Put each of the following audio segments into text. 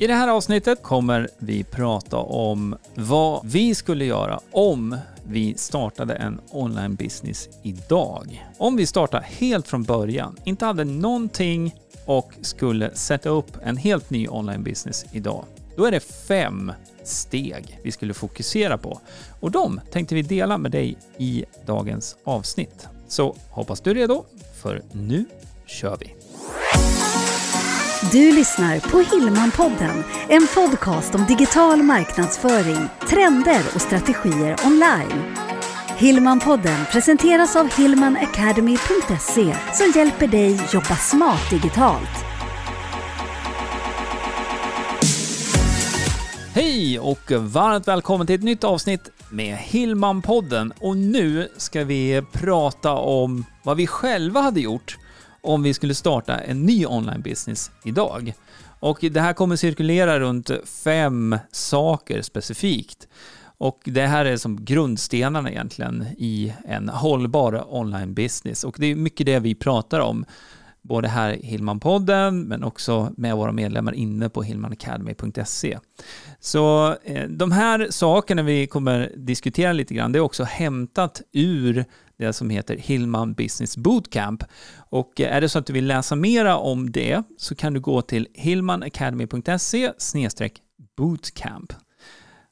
I det här avsnittet kommer vi prata om vad vi skulle göra om vi startade en online business idag. Om vi startar helt från början, inte hade någonting och skulle sätta upp en helt ny online business idag. Då är det fem steg vi skulle fokusera på och de tänkte vi dela med dig i dagens avsnitt. Så hoppas du är redo, för nu kör vi! Du lyssnar på Hillmanpodden, en podcast om digital marknadsföring, trender och strategier online. Hillmanpodden presenteras av hillmanacademy.se som hjälper dig jobba smart digitalt. Hej och varmt välkommen till ett nytt avsnitt med Hillmanpodden och nu ska vi prata om vad vi själva hade gjort om vi skulle starta en ny online business idag. Och det här kommer cirkulera runt fem saker specifikt. Och det här är som grundstenarna egentligen i en hållbar online business. Och det är mycket det vi pratar om, både här i Hillman-podden men också med våra medlemmar inne på hillmanacademy.se. Så eh, de här sakerna vi kommer diskutera lite grann, det är också hämtat ur det som heter Hillman Business Bootcamp. Och är det så att du vill läsa mera om det så kan du gå till hillmanacademy.se bootcamp.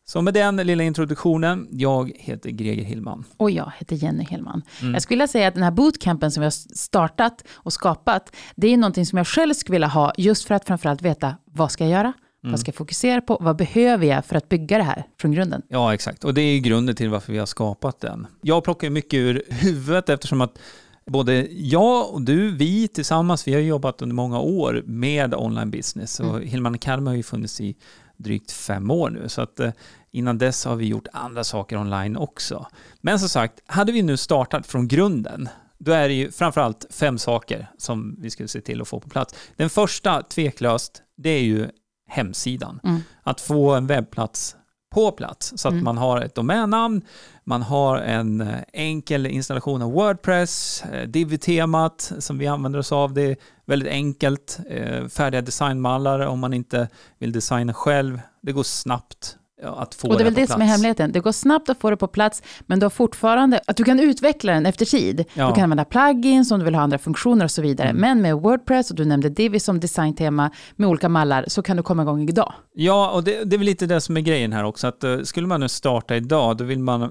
Så med den lilla introduktionen, jag heter Greger Hillman. Och jag heter Jenny Hillman. Mm. Jag skulle säga att den här bootcampen som vi har startat och skapat, det är någonting som jag själv skulle vilja ha, just för att framförallt veta vad ska jag göra? Mm. Vad ska jag fokusera på? Vad behöver jag för att bygga det här från grunden? Ja, exakt. Och det är grunden till varför vi har skapat den. Jag plockar mycket ur huvudet eftersom att både jag och du, vi tillsammans, vi har jobbat under många år med online business. Och mm. Hillman Academy har ju funnits i drygt fem år nu. Så att eh, innan dess har vi gjort andra saker online också. Men som sagt, hade vi nu startat från grunden, då är det ju framförallt fem saker som vi skulle se till att få på plats. Den första, tveklöst, det är ju hemsidan. Mm. Att få en webbplats på plats så att mm. man har ett domännamn, man har en eh, enkel installation av Wordpress, eh, Divi-temat som vi använder oss av. Det är väldigt enkelt, eh, färdiga designmallar om man inte vill designa själv. Det går snabbt att få Och det är väl det, det som är hemligheten. Det går snabbt att få det på plats, men du har fortfarande, att du kan utveckla den efter tid. Ja. Du kan använda plugins om du vill ha andra funktioner och så vidare. Mm. Men med Wordpress, och du nämnde Divi som designtema, med olika mallar, så kan du komma igång idag. Ja, och det, det är väl lite det som är grejen här också, att uh, skulle man nu starta idag, då vill man, uh,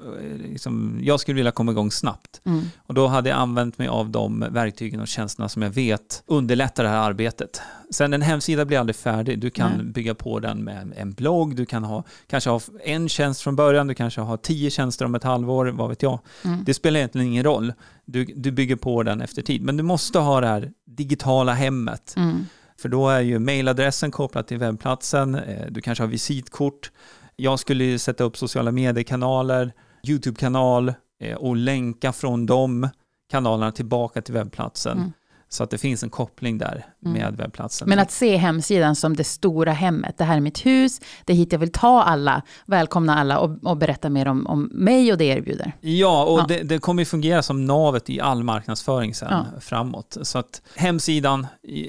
liksom, jag skulle vilja komma igång snabbt. Mm. Och då hade jag använt mig av de verktygen och tjänsterna som jag vet underlättar det här arbetet. Sen en hemsida blir aldrig färdig. Du kan Nej. bygga på den med en blogg, du kan ha, kanske ha en tjänst från början, du kanske har tio tjänster om ett halvår, vad vet jag. Mm. Det spelar egentligen ingen roll. Du, du bygger på den efter tid. Men du måste ha det här digitala hemmet. Mm. För då är ju mailadressen kopplad till webbplatsen, eh, du kanske har visitkort. Jag skulle sätta upp sociala mediekanaler, YouTube-kanal eh, och länka från de kanalerna tillbaka till webbplatsen. Mm. Så att det finns en koppling där mm. med webbplatsen. Men att se hemsidan som det stora hemmet. Det här är mitt hus, det är hit jag vill ta alla, välkomna alla och, och berätta mer om, om mig och det jag erbjuder. Ja, och ja. Det, det, kommer fungera som navet i all marknadsföring sen ja. framåt. Så att hemsidan,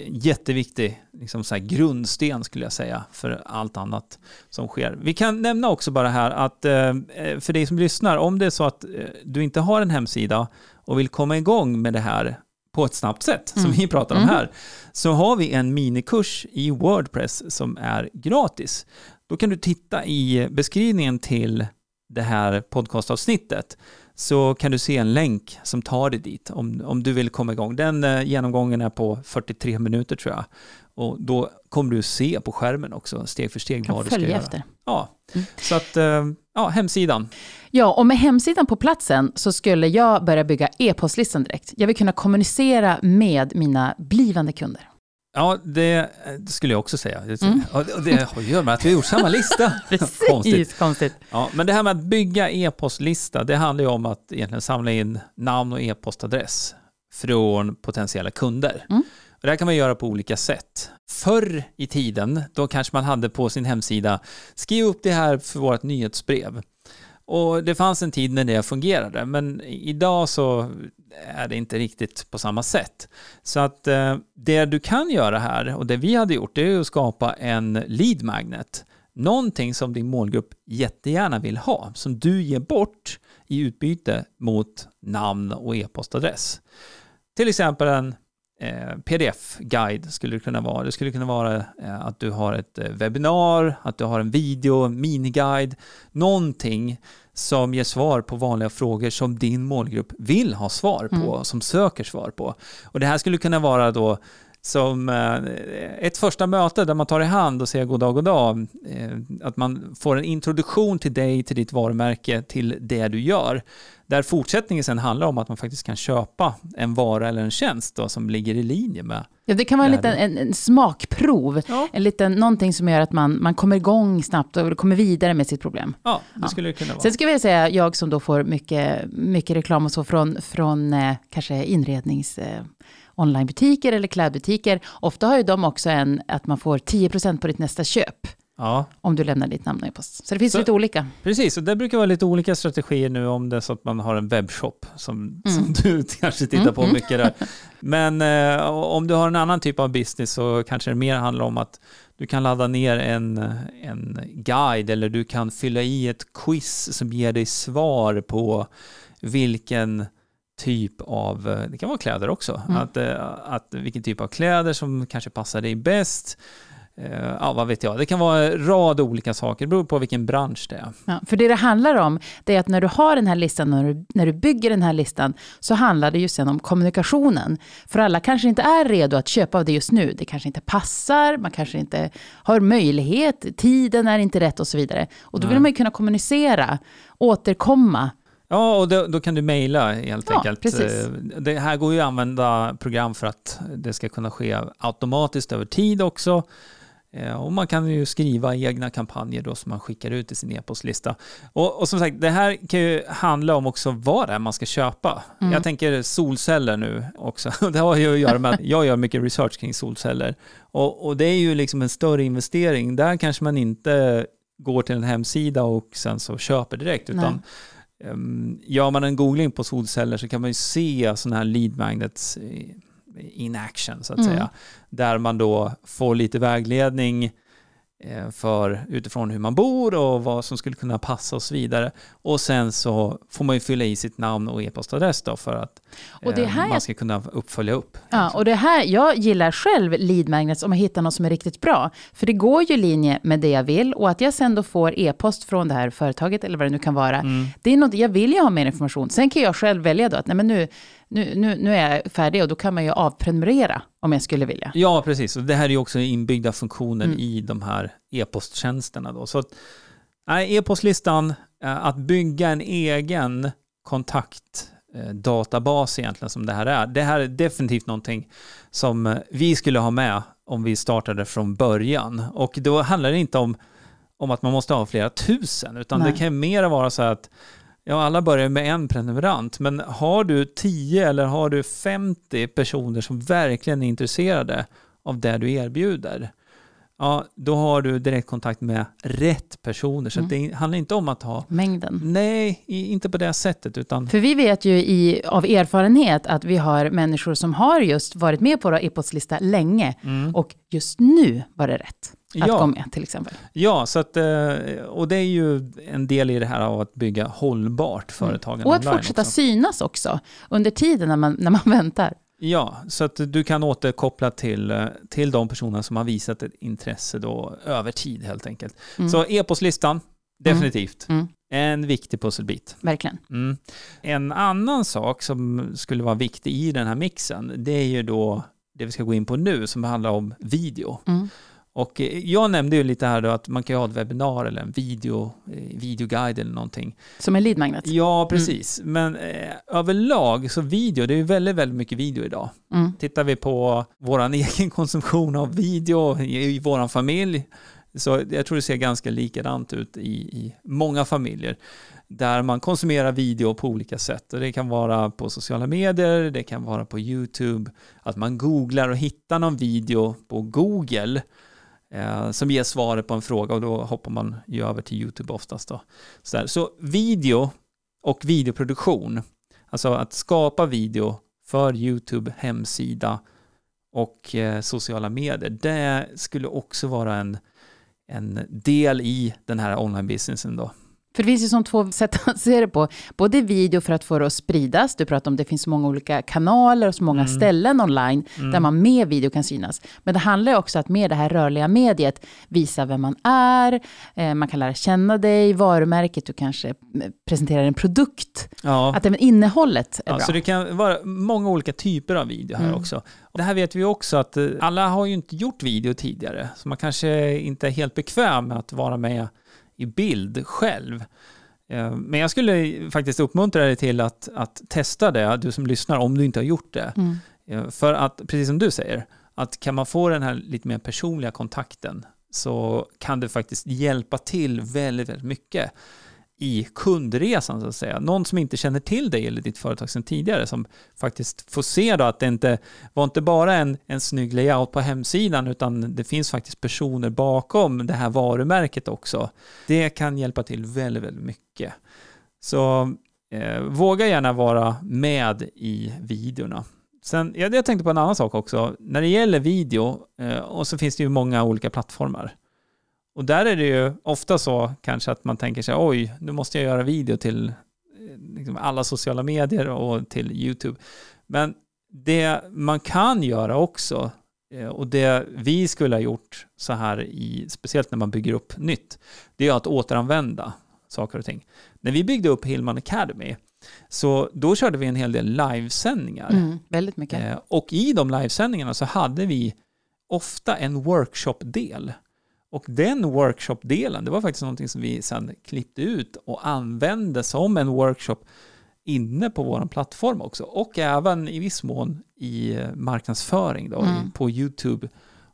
jätteviktig liksom så grundsten skulle jag säga för allt annat som sker. Vi kan nämna också bara här att eh, för dig som lyssnar, om det är så att eh, du inte har en hemsida och vill komma igång med det här på ett snabbt sätt, som mm. vi pratar om mm. här, så har vi en minikurs i Wordpress som är gratis. Då kan du titta i beskrivningen till det här podcastavsnittet så kan du se en länk som tar dig dit om, om du vill komma igång. Den eh, genomgången är på 43 minuter tror jag. Och då kommer du se på skärmen också steg för steg vad du ska göra. efter. Ja, mm. så att, eh, ja, hemsidan. Ja, och med hemsidan på platsen så skulle jag börja bygga e-postlistan direkt. Jag vill kunna kommunicera med mina blivande kunder. Ja, det, det, skulle jag också säga. Mm. Och det gör med att vi har gjort samma lista. Precis, konstigt. konstigt. Ja, men det här med att bygga e-postlista, det handlar ju om att egentligen samla in namn och e-postadress från potentiella kunder. Mm. Och det här kan man göra på olika sätt. Förr i tiden, då kanske man hade på sin hemsida, skriv upp det här för vårt nyhetsbrev. Och det fanns en tid när det fungerade, men idag så är det inte riktigt på samma sätt. Så att eh, det du kan göra här, och det vi hade gjort, det är att skapa en lead magnet. Någonting som din målgrupp jättegärna vill ha, som du ger bort i utbyte mot namn och e-postadress. Till exempel en eh, pdf-guide skulle det kunna vara. Det skulle kunna vara eh, att du har ett eh, webbinar, att du har en video, en miniguide, någonting som ger svar på vanliga frågor som din målgrupp vill ha svar på, Mm. som söker svar på. Och det här skulle kunna vara då som eh, ett första möte där man tar i hand och säger god dag, god dag. Eh, Att man får en introduktion till dig, till ditt varumärke, till det du gör. Där fortsättningen sen handlar om att man faktiskt kan köpa en vara eller en tjänst då, som ligger i linje med. Ja, det kan vara en, liten, en, en smakprov, Ja, en liten, någonting som gör att man, man kommer igång snabbt och kommer vidare med sitt problem. ja det skulle det kunna vara. Sen ska jag säga, jag som då får mycket, mycket reklam och så från, från eh, kanske inrednings... Eh, onlinebutiker eller klädbutiker, ofta har ju de också en att man får 10% på ditt nästa köp Ja, om du lämnar ditt namn och e-post. Så det finns Så- lite olika. precis. Och det brukar vara lite olika strategier nu om det är så att man har en webbshop som, Mm. som du kanske tittar Mm, på mm. mycket där. Men eh, om du har en annan typ av business så kanske det mer handlar om att du kan ladda ner en, en guide eller du kan fylla i ett quiz som ger dig svar på vilken typ av, eh, det kan vara kläder också, Mm. att, eh, att vilken typ av kläder som kanske passar dig bäst. Eh, Ja, vad vet jag. Det kan vara en rad olika saker, det beror på vilken bransch det är. Ja, för det det handlar om, det är att när du har den här listan, när du, när du bygger den här listan, så handlar det ju sen om kommunikationen. För alla kanske inte är redo att köpa av det just nu. Det kanske inte passar, man kanske inte har möjlighet, tiden är inte rätt och så vidare. Och då vill Nej. man ju kunna kommunicera, återkomma. Ja, och då, då kan du mejla helt Ja, enkelt. precis. Eh, Det här går ju att använda program för att det ska kunna ske automatiskt över tid också. Eh, Och man kan ju skriva egna kampanjer då som man skickar ut i sin e-postlista. Och, och som sagt, det här kan ju handla om också vad det är man ska köpa. Mm. Jag tänker solceller nu också. Det har ju att göra med att jag gör mycket research kring solceller. Och, och det är ju liksom en större investering. Där kanske man inte går till en hemsida och sen så köper direkt, utan Um, gör man en googling på solceller så kan man ju se sådana här lead magnets in action så att Mm. säga. Där man då får lite vägledning för utifrån hur man bor och vad som skulle kunna passa och så vidare. Och sen så får man ju fylla i sitt namn och e-postadress då för att eh, här man ska kunna uppfölja upp. Ja, och det här, jag gillar själv lead magnets om jag hittar något som är riktigt bra. För det går ju i linje med det jag vill och att jag sen då får e-post från det här företaget eller vad det nu kan vara. Mm. Det är något, jag vill ju ha mer information. Sen kan jag själv välja då att nej men nu, nu, nu, nu är jag färdig och då kan man ju avprenumerera om jag skulle vilja. Ja, precis. Och det här är ju också inbyggda funktioner Mm. i de här e-posttjänsterna. Då. Så att, nej, e-postlistan, eh, att bygga en egen kontaktdatabas egentligen som det här är. Det här är definitivt någonting som eh, vi skulle ha med om vi startade från början. Och då handlar det inte om, om att man måste ha flera tusen, utan Nej. det kan mer vara så att Ja, alla börjar med en prenumerant, men har du 10 eller har du 50 personer som verkligen är intresserade av det du erbjuder, ja, då har du direktkontakt med rätt personer. Så Mm. det handlar inte om att ha, Mängden. nej, inte på det sättet, utan För vi vet ju i, av erfarenhet att vi har människor som har just varit med på vår e-postlista länge mm. och just nu var det rätt att Ja. gå med till exempel. ja, så att, eh, och det är ju en del i det här av att bygga hållbart företagande Mm. Och att fortsätta också. synas också under tiden när man, när man väntar. Ja, så att du kan återkoppla till, eh, till de personer som har visat ett intresse då över tid helt enkelt. Mm. Så e-postlistan, definitivt. Mm. En viktig pusselbit. Verkligen. Mm. En annan sak som skulle vara viktig i den här mixen, det är ju då det vi ska gå in på nu som handlar om video. Mm. Och eh, jag nämnde ju lite här då att man kan ha ett webbinar eller en video, eh, videoguide eller någonting. Som en lead magnet. Ja, precis. Men eh, överlag så video, det är ju väldigt, väldigt mycket video idag. Mm. Tittar vi på vår egen konsumtion av video i, i vår familj, så jag tror det ser ganska likadant ut i, i många familjer där man konsumerar video på olika sätt. Och det kan vara på sociala medier, det kan vara på YouTube, att man googlar och hittar någon video på Google eh, som ger svaret på en fråga och då hoppar man ju över till YouTube oftast. Då. Så, där. så video och videoproduktion, alltså att skapa video för YouTube, hemsida och eh, sociala medier, det skulle också vara en, en del i den här online-businessen då. För det finns ju som två sätt att se det på. Både video för att få det att spridas. Du pratar om det finns så många olika kanaler och så många mm. ställen online mm. där man med video kan synas. Men det handlar också om att med det här rörliga mediet visa vem man är. Eh, man kan lära känna dig, varumärket, du kanske eh, presenterar en produkt. Ja. Att även innehållet är ja, bra. Så det kan vara många olika typer av video här mm. också. Det här vet vi också att eh, alla har ju inte gjort video tidigare. Så man kanske inte är helt bekväm med att vara med i bild själv. Eh, men jag skulle faktiskt uppmuntra dig till att, att testa det, du som lyssnar, om du inte har gjort det. Mm. Eh, för att, precis som du säger, att kan man få den här lite mer personliga kontakten så kan det faktiskt hjälpa till väldigt, väldigt mycket i kundresan så att säga. Någon som inte känner till dig eller ditt företag sedan tidigare som faktiskt får se då att det inte var inte bara en, en snygg layout på hemsidan utan det finns faktiskt personer bakom det här varumärket också. Det kan hjälpa till väldigt, väldigt mycket. Så eh, våga gärna vara med i videorna. Sen, jag, jag tänkte på en annan sak också. När det gäller video, eh, och så finns det ju många olika plattformar. Och där är det ju ofta så kanske att man tänker sig oj, nu måste jag göra video till eh, liksom alla sociala medier och till YouTube. Men det man kan göra också, eh, och det vi skulle ha gjort så här, i, speciellt när man bygger upp nytt, det är att återanvända saker och ting. När vi byggde upp Hillman Academy, så då körde vi en hel del livesändningar. Mm, väldigt mycket. Eh, och i de livesändningarna så hade vi ofta en workshop-del. Och den workshop-delen, det var faktiskt någonting som vi sen klippte ut och använde som en workshop inne på vår plattform också. Och även i viss mån i marknadsföring då, mm. på YouTube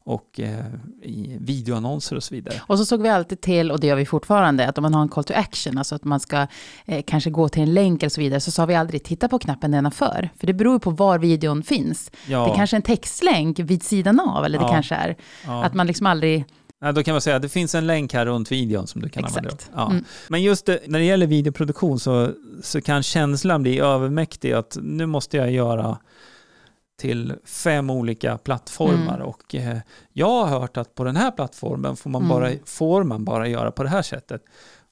och eh, i videoannonser och så vidare. Och så såg vi alltid till, och det gör vi fortfarande, att om man har en call to action, alltså att man ska eh, kanske gå till en länk eller så vidare, så sa vi aldrig titta på knappen nedanför. För det beror på var videon finns. Ja. Det kanske är en textlänk vid sidan av, eller det ja. kanske är. Ja. Att man liksom aldrig Ja, då kan man säga att det finns en länk här runt videon som du kan Exakt. använda. Ja. Mm. Men just det, när det gäller videoproduktion så, så kan känslan bli övermäktig att nu måste jag göra till fem olika plattformar mm. och eh, jag har hört att på den här plattformen får man, mm. bara, får man bara göra på det här sättet.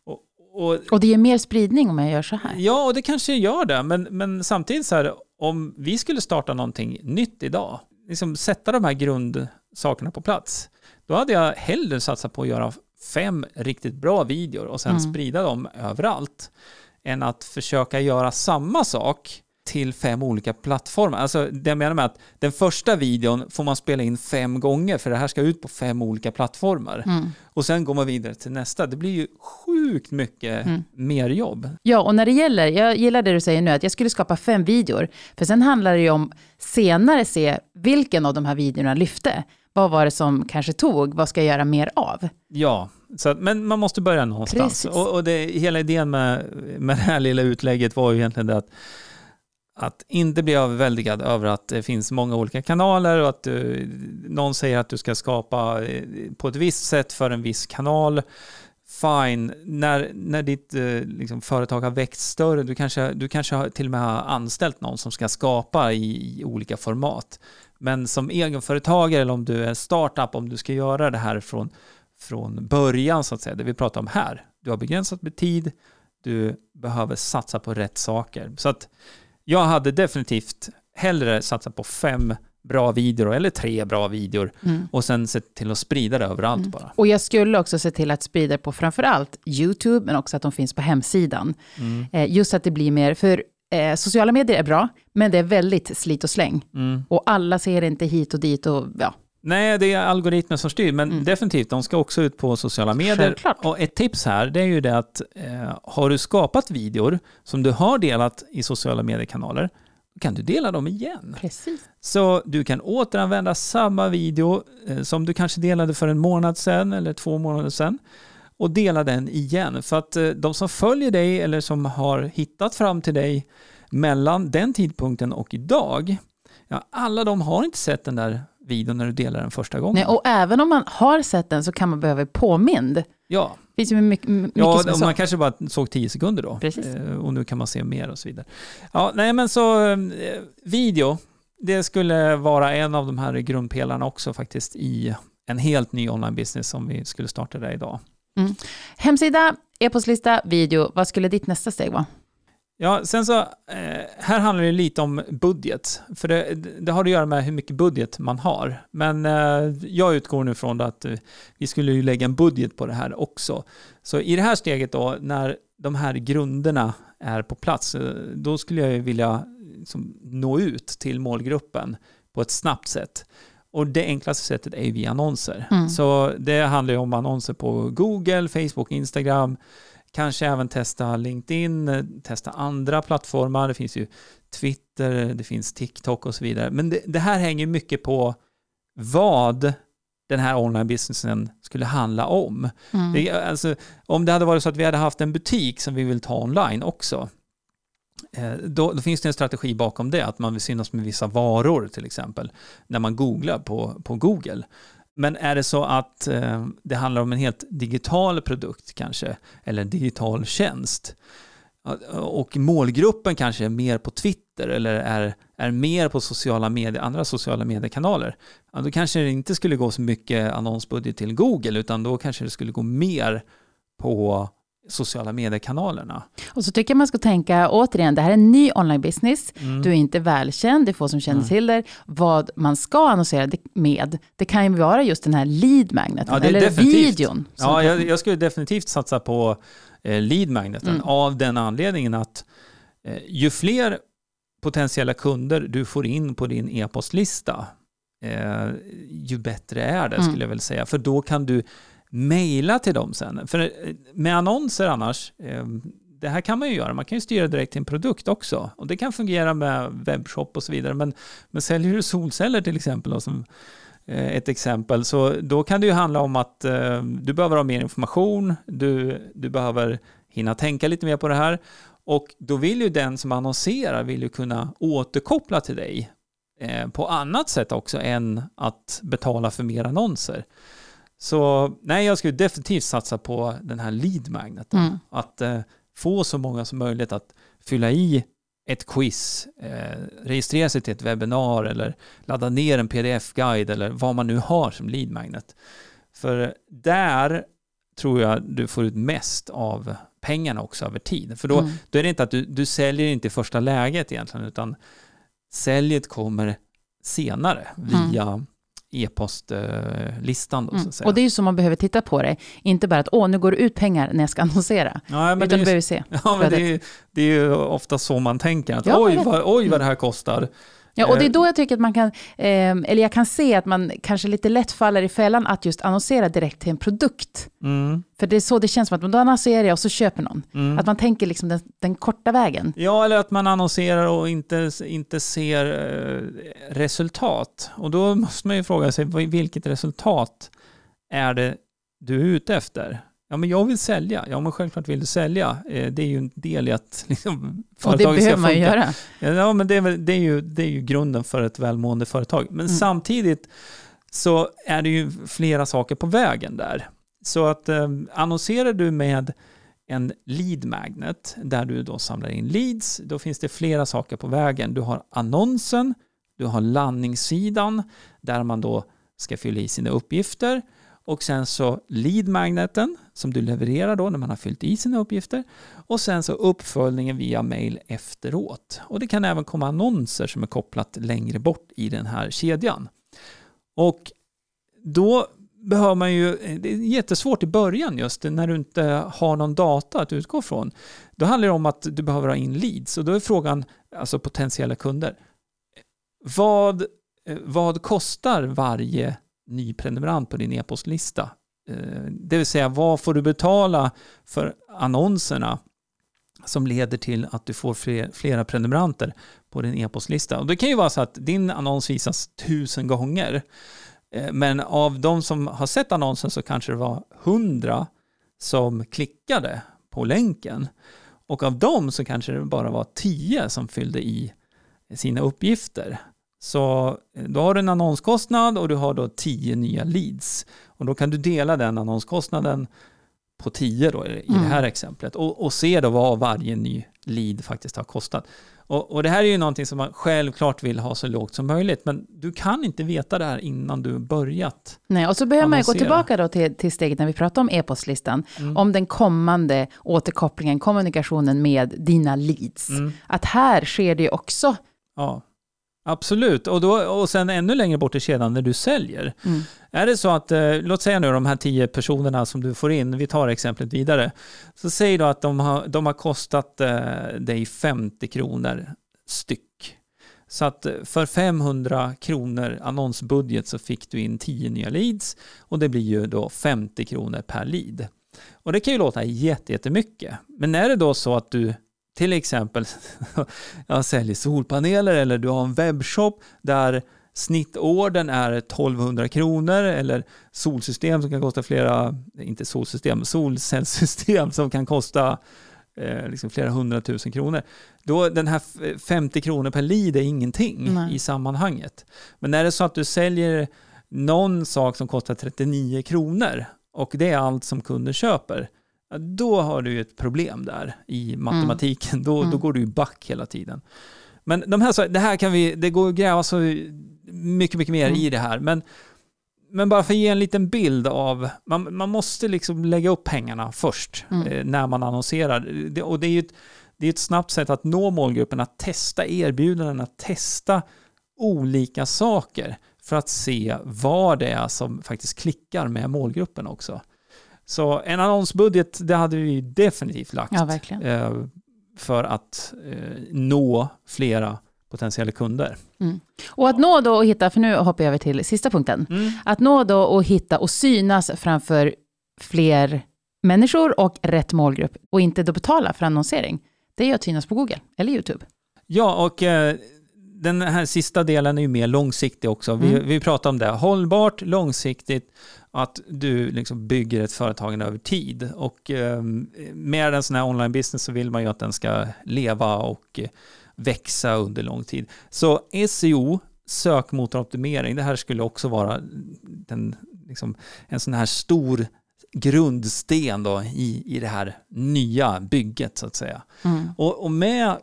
Och, och, och det ger mer spridning om jag gör så här? Ja, och det kanske gör det, men, men samtidigt så här, om vi skulle starta någonting nytt idag, liksom sätta de här grundsakerna på plats, då hade jag hellre satsat på att göra fem riktigt bra videor och sen mm. sprida dem överallt än att försöka göra samma sak till fem olika plattformar. Alltså det jag menar med att den första videon får man spela in fem gånger för det här ska ut på fem olika plattformar. Mm. Och sen går man vidare till nästa. Det blir ju sjukt mycket mm. mer jobb. Ja, och när det gäller, jag gillar det du säger nu, att jag skulle skapa fem videor. För sen handlar det ju om senare se vilken av de här videorna lyfte. Vad var det som kanske tog? Vad ska jag göra mer av? Ja, så, men man måste börja någonstans. Och, och det, hela idén med, med det här lilla utlägget var ju egentligen det att att inte bli överväldigad över att det finns många olika kanaler och att du, någon säger att du ska skapa eh, på ett visst sätt för en viss kanal. Fine, när, när ditt eh, liksom, företag har växt större, du kanske, du kanske till och med har anställt någon som ska skapa i, i olika format. Men som egenföretagare eller om du är startup, om du ska göra det här från, från början så att säga, det vi pratar om här. Du har begränsat med tid, du behöver satsa på rätt saker. Så att jag hade definitivt hellre satsat på fem bra videor eller tre bra videor mm. och sen se till att sprida det överallt mm. bara. Och jag skulle också se till att sprida det på framförallt YouTube, men också att de finns på hemsidan. Mm. Eh, just att det blir mer, för eh, sociala medier är bra, men det är väldigt slit och släng. Mm. Och alla ser inte hit och dit och ja. Nej, det är algoritmer som styr, men mm. definitivt, de ska också ut på sociala medier. Självklart. Och ett tips här, det är ju det att eh, har du skapat videor som du har delat i sociala mediekanaler, kan du dela dem igen. Precis. Så du kan återanvända samma video eh, som du kanske delade för en månad sedan eller två månader sedan och dela den igen. För att eh, de som följer dig eller som har hittat fram till dig mellan den tidpunkten och idag, ja, alla de har inte sett den där videon när du delar den första gången. Nej, och även om man har sett den så kan man behöva påmind. ja, Det finns ju mycket, mycket ja som är man kanske bara såg 10 sekunder då. Precis. Eh, och nu kan man se mer och så vidare. Ja, nej men så eh, video, det skulle vara en av de här grundpelarna också faktiskt i en helt ny online business som vi skulle starta där idag. Hemsida, e-postlista, video. Vad skulle ditt nästa steg vara? Ja, sen så, eh, här handlar det lite om budget. För det, det har att göra med hur mycket budget man har. Men eh, jag utgår nu från att eh, vi skulle ju lägga en budget på det här också. Så i det här steget då, när de här grunderna är på plats, då skulle jag ju vilja liksom, nå ut till målgruppen på ett snabbt sätt. Och det enklaste sättet är via annonser. Mm. Så det handlar ju om annonser på Google, Facebook, Instagram, Kanske även testa LinkedIn, eh, testa andra plattformar. Det finns ju Twitter, det finns TikTok och så vidare. Men det, det här hänger mycket på vad den här online-businessen skulle handla om. Mm. Det, alltså, om det hade varit så att vi hade haft en butik som vi vill ta online också, eh, då, då finns det en strategi bakom det, att man vill synas med vissa varor till exempel, när man googlar på, på Google. Men är det så att eh, det handlar om en helt digital produkt kanske, eller en digital tjänst, och målgruppen kanske är mer på Twitter eller är, är mer på sociala medier, andra sociala mediekanaler, ja, då kanske det inte skulle gå så mycket annonsbudget till Google, utan då kanske det skulle gå mer på sociala mediekanalerna. Och så tycker jag man ska tänka, återigen, det här är en ny online-business. Mm. Du är inte välkänd, det är få som känner Mm. till dig. Vad man ska annonsera med, det kan ju vara just den här lead magneten, Ja, eller definitivt. videon. Ja, jag, jag skulle definitivt satsa på eh, lead magneten Mm. av den anledningen att eh, ju fler potentiella kunder du får in på din e-postlista, eh, ju bättre är det Mm. skulle jag väl säga. För då kan du mejla till dem sen. För eh, med annonser annars, eh, det här kan man ju göra, man kan ju styra direkt till en produkt också. Och det kan fungera med webbshop och så vidare. Men, men säljer du solceller till exempel, då, som eh, ett exempel, så då kan det ju handla om att du behöver ha mer information, du, du behöver hinna tänka lite mer på det här. Och då vill ju den som annonserar vill ju kunna återkoppla till dig på annat sätt också än att betala för mer annonser. Så nej, jag skulle definitivt satsa på den här lead magneten. Mm. Att eh, få så många som möjligt att fylla i ett quiz, eh, registrera sig till ett webbinar eller ladda ner en pdf-guide eller vad man nu har som lead magnet. För där tror jag du får ut mest av pengarna också över tid. För då, Mm. då är det inte att du, du säljer inte i första läget egentligen, utan säljet kommer senare via e-postlistan. Mm. Och det är ju så man behöver titta på det. Inte bara att åh, nu går det ut pengar när jag ska annonsera. ja, utan det du behöver se. ja, men det, är, det är ju ofta så man tänker. Att, Ja, oj, vad, oj, vad det här kostar. Ja, och det är Eh, då jag tycker att man kan, eh, eller jag kan se att man kanske lite lätt faller i fällan att just annonsera direkt till en produkt. Mm, För det är så det känns som att då annonserar jag och så köper någon. mm. Att man tänker liksom den, den korta vägen. Ja, eller att man annonserar och inte, inte ser eh, resultat. Och då måste man ju fråga sig, vilket resultat är det du är ute efter? Ja, men jag vill sälja. Ja, men självklart vill du sälja. Eh, det är ju en del i att liksom, Och det företaget ska behöver man ju funka. göra. Ja, men det är, det, är ju, det är ju grunden för ett välmående företag. Men Mm. samtidigt så är det ju flera saker på vägen där. Så att eh, annonserar du med en lead magnet där du då samlar in leads, då finns det flera saker på vägen. Du har annonsen, du har landningssidan där man då ska fylla i sina uppgifter och sen så lead magneten som du levererar då när man har fyllt i sina uppgifter och sen så uppföljningen via mail efteråt. Och det kan även komma annonser som är kopplat längre bort i den här kedjan. Och då behöver man ju, det är jättesvårt i början just när du inte har någon data att utgå från. Då handlar det om att du behöver ha in leads och då är frågan, alltså potentiella kunder, vad, vad kostar varje ny prenumerant på din e-postlista? Eh, det vill säga, vad får du betala för annonserna som leder till att du får flera prenumeranter på din e-postlista. Och det kan ju vara så att din annons visas tusen gånger. Eh, men av de som har sett annonsen så kanske det var hundra som klickade på länken. Och av dem så kanske det bara var tio som fyllde i sina uppgifter. Så eh, då har du en annonskostnad och du har då 10 nya leads. Och då kan du dela den annonskostnaden på 10 då i Mm. det här exemplet och, och se då vad varje ny lead faktiskt har kostat. Och, och det här är ju någonting som man självklart vill ha så lågt som möjligt, men du kan inte veta det här innan du börjat. Nej, och så behöver man ju gå Annonsera. tillbaka då till, till steget när vi pratade om e-postlistan, Mm. om den kommande återkopplingen, kommunikationen med dina leads. Mm. Att här sker det också. Ja, absolut. Och, då, och sen ännu längre bort i kedjan när du säljer. Mm. Är det så att, eh, låt säga nu de här tio personerna som du får in, vi tar exemplet vidare, så säg då att de har, de har kostat eh, dig 50 kronor styck. Så att eh, för 500 kronor annonsbudget så fick du in 10 nya leads och det blir ju då 50 kronor per lead. Och det kan ju låta jätte- jättemycket. Men är det då så att du till exempel jag säljer solpaneler eller du har en webbshop där snittorden är 1200 kronor eller solsystem som kan kosta flera, inte solsystem, solcellssystem som kan kosta eh, liksom flera hundratusen kronor. Då den här f- 50 kronor per lead är ingenting Nej. i sammanhanget. Men är det så att du säljer någon sak som kostar 39 kronor och det är allt som kunder köper, ja, då har du ju ett problem där i matematiken. Då, då Mm. går du ju back hela tiden. Men de här, det här kan vi, det går att gräva så mycket, mycket mer Mm. i det här. Men, men bara för att ge en liten bild av, man, man måste liksom lägga upp pengarna först Mm. eh, när man annonserar. Det, och det är ju ett, det är ett snabbt sätt att nå målgruppen, att testa erbjudanden, att testa olika saker för att se vad det är som faktiskt klickar med målgruppen också. Så en annonsbudget, det hade vi definitivt lagt Ja, eh, för att eh, nå flera potentiella kunder. Och att nå då och hitta, för nu hoppar jag över till sista punkten. Att nå då och hitta och synas framför fler människor och rätt målgrupp och inte då betala för annonsering. Det är ju att synas på Google eller YouTube. Ja, och eh, den här sista delen är ju mer långsiktig också. Vi, Mm. vi pratar om det. Hållbart, långsiktigt, att du liksom bygger ett företag över tid. Och eh, med en sån här online business så vill man ju att den ska leva och eh, växa under lång tid. Så SEO, sökmotoroptimering, det här skulle också vara den, liksom, en sån här stor grundsten då i, i det här nya bygget så att säga. Mm. Och, och med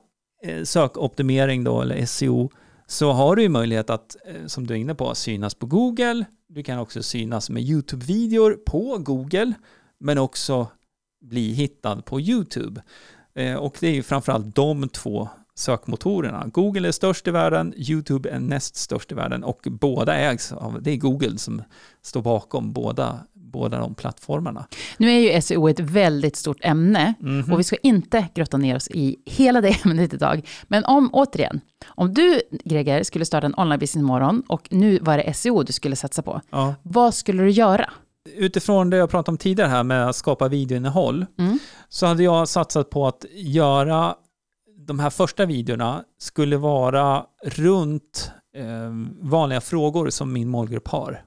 eh, sökoptimering då, eller SEO, så har du ju möjlighet att, eh, som du är inne på, synas på Google. Du kan också synas med YouTube-videor på Google, men också bli hittad på YouTube. Eh, och det är ju framförallt de två sökmotorerna. Google är störst i världen, YouTube är näst störst i världen och båda ägs av, det är Google som står bakom båda, båda de plattformarna. Nu är ju SEO ett väldigt stort ämne Mhm. och vi ska inte grotta ner oss i hela det ämnet idag. Men om, återigen, om du Greger skulle starta en online business imorgon och nu var det SEO du skulle satsa på, Ja. vad skulle du göra? utifrån det jag pratade om tidigare här med att skapa videoinnehåll Mm. så hade jag satsat på att göra de här första videorna skulle vara runt eh, vanliga frågor som min målgrupp har.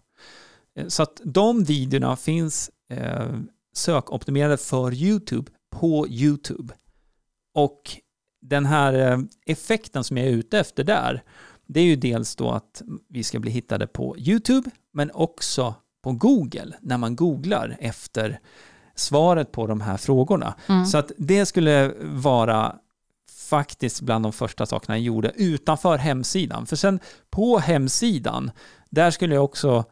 Eh, Så att de videorna finns eh, sökoptimerade för YouTube på YouTube. Och den här eh, effekten som jag är ute efter där, det är ju dels då att vi ska bli hittade på YouTube, men också på Google när man googlar efter svaret på de här frågorna. Mm. Så att det skulle vara faktiskt bland de första sakerna jag gjorde utanför hemsidan. För sen på hemsidan, där skulle jag också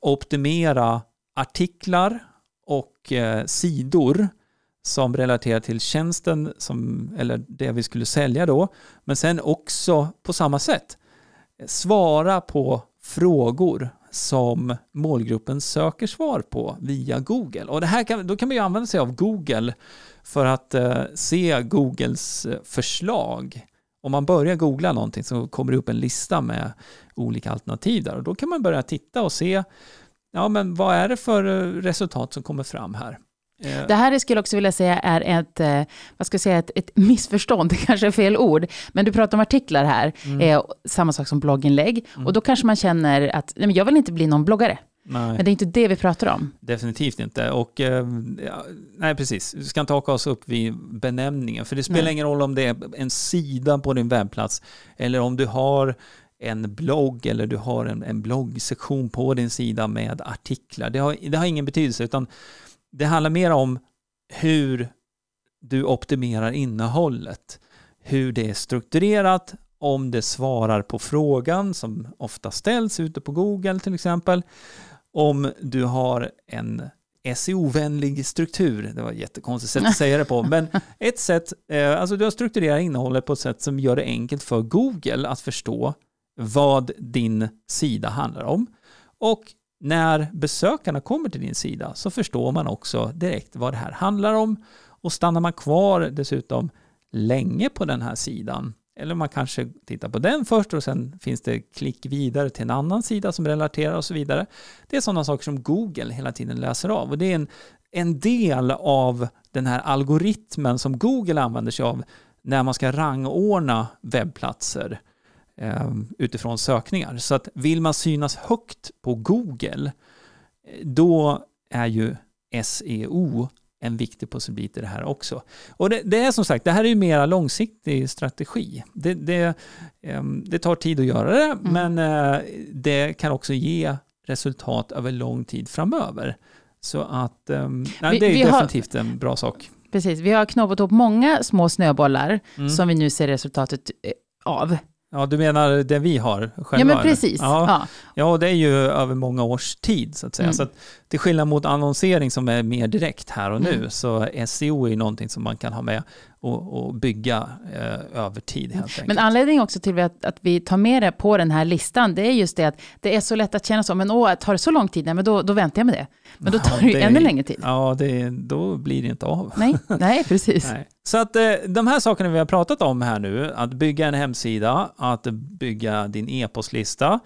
optimera artiklar och eh, sidor som relaterar till tjänsten som, eller det vi skulle sälja då. Men sen också på samma sätt eh, svara på frågor som målgruppen söker svar på via Google. Och det här kan, då kan man ju använda sig av Google för att eh, se Googles eh, förslag. Om man börjar googla någonting så kommer det upp en lista med olika alternativ där. Och då kan man börja titta och se ja, men vad är det för eh, resultat som kommer fram här. Eh, Det här skulle jag också vilja säga är ett, eh, vad ska jag säga, ett, ett missförstånd, det kanske är fel ord, men du pratar om artiklar här, Mm. eh, samma sak som blogginlägg, och då kanske man känner att nej, men jag vill inte bli någon bloggare, nej. men det är inte det vi pratar om. Definitivt inte. Och, eh, ja, nej, precis. Vi ska inte haka oss upp vid benämningen. För det spelar Nej. ingen roll om det är en sida på din webbplats eller om du har en blogg eller du har en, en bloggsektion på din sida med artiklar. Det har, det har ingen betydelse utan det handlar mer om hur du optimerar innehållet, hur det är strukturerat, om det svarar på frågan som ofta ställs ute på Google till exempel, om du har en SEO-vänlig struktur. Det var ett jättekonstigt sätt att säga det på, men ett sätt, eh, alltså du har strukturerat innehållet på ett sätt som gör det enkelt för Google att förstå vad din sida handlar om. Och när besökarna kommer till din sida så förstår man också direkt vad det här handlar om och stannar man kvar dessutom länge på den här sidan eller man kanske tittar på den först och sen finns det klick vidare till en annan sida som relaterar och så vidare. Det är sådana saker som Google hela tiden läser av och det är en, en del av den här algoritmen som Google använder sig av när man ska rangordna webbplatser eh, utifrån sökningar. Så att vill man synas högt på Google eh, då är ju SEO en viktig pusselbit i det här också. Och det, det, är som sagt, det här är ju mera långsiktig strategi. Det, det, ehm, det tar tid att göra det, mm. men eh, det kan också ge resultat över lång tid framöver. Så att ehm, nej, vi, det är vi definitivt har, en bra sak. Precis, vi har knoppat upp många små snöbollar mm. som vi nu ser resultatet eh, av. Ja, du menar det vi har själva? Ja, men precis. Ja, ja. ja det är ju över många års tid så att säga. Mm. Så att, till skillnad mot annonsering som är mer direkt här och nu, mm. så SEO är ju någonting som man kan ha med och, och bygga eh, över tid helt enkelt. Men anledningen också till att, att vi tar med det på den här listan, det är just det att det är så lätt att känna så, men åh, tar det så lång tid, nej, men då, då väntar jag med det. Men då tar ja, det ju ännu längre tid. Ja, det, då blir det inte av. Nej, nej precis. nej. Så att eh, de här sakerna vi har pratat om här nu, att bygga en hemsida, att bygga din e-postlista,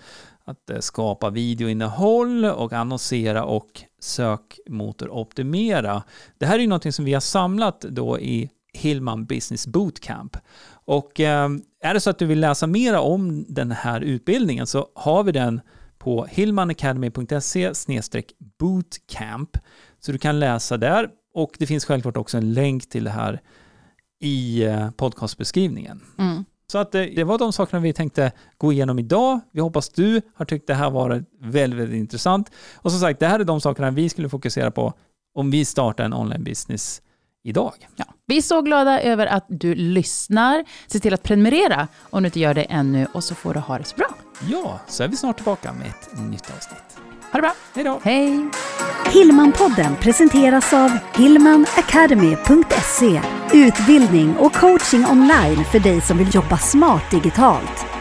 att eh, skapa videoinnehåll och annonsera och sökmotoroptimera. Det här är ju någonting som vi har samlat då i Hillman Business Bootcamp. Och eh, är det så att du vill läsa mer om den här utbildningen så har vi den på hillmanacademy.se bootcamp. Så du kan läsa där och det finns självklart också en länk till det här i eh, podcastbeskrivningen. Mm. Så att det, det, var de sakerna vi tänkte gå igenom idag. Vi hoppas du har tyckt det här var väldigt, väldigt intressant. Och som sagt, det här är de sakerna vi skulle fokusera på om vi startar en online business idag. Ja. Vi är så glada över att du lyssnar. Se till att prenumerera om du inte gör det ännu och så får du ha det så bra. Ja, så är vi snart tillbaka med ett nytt avsnitt. Ha det bra. Hej då. Hej. Hillmanpodden presenteras av hillmanacademy.se Utbildning och coaching online för dig som vill jobba smart digitalt.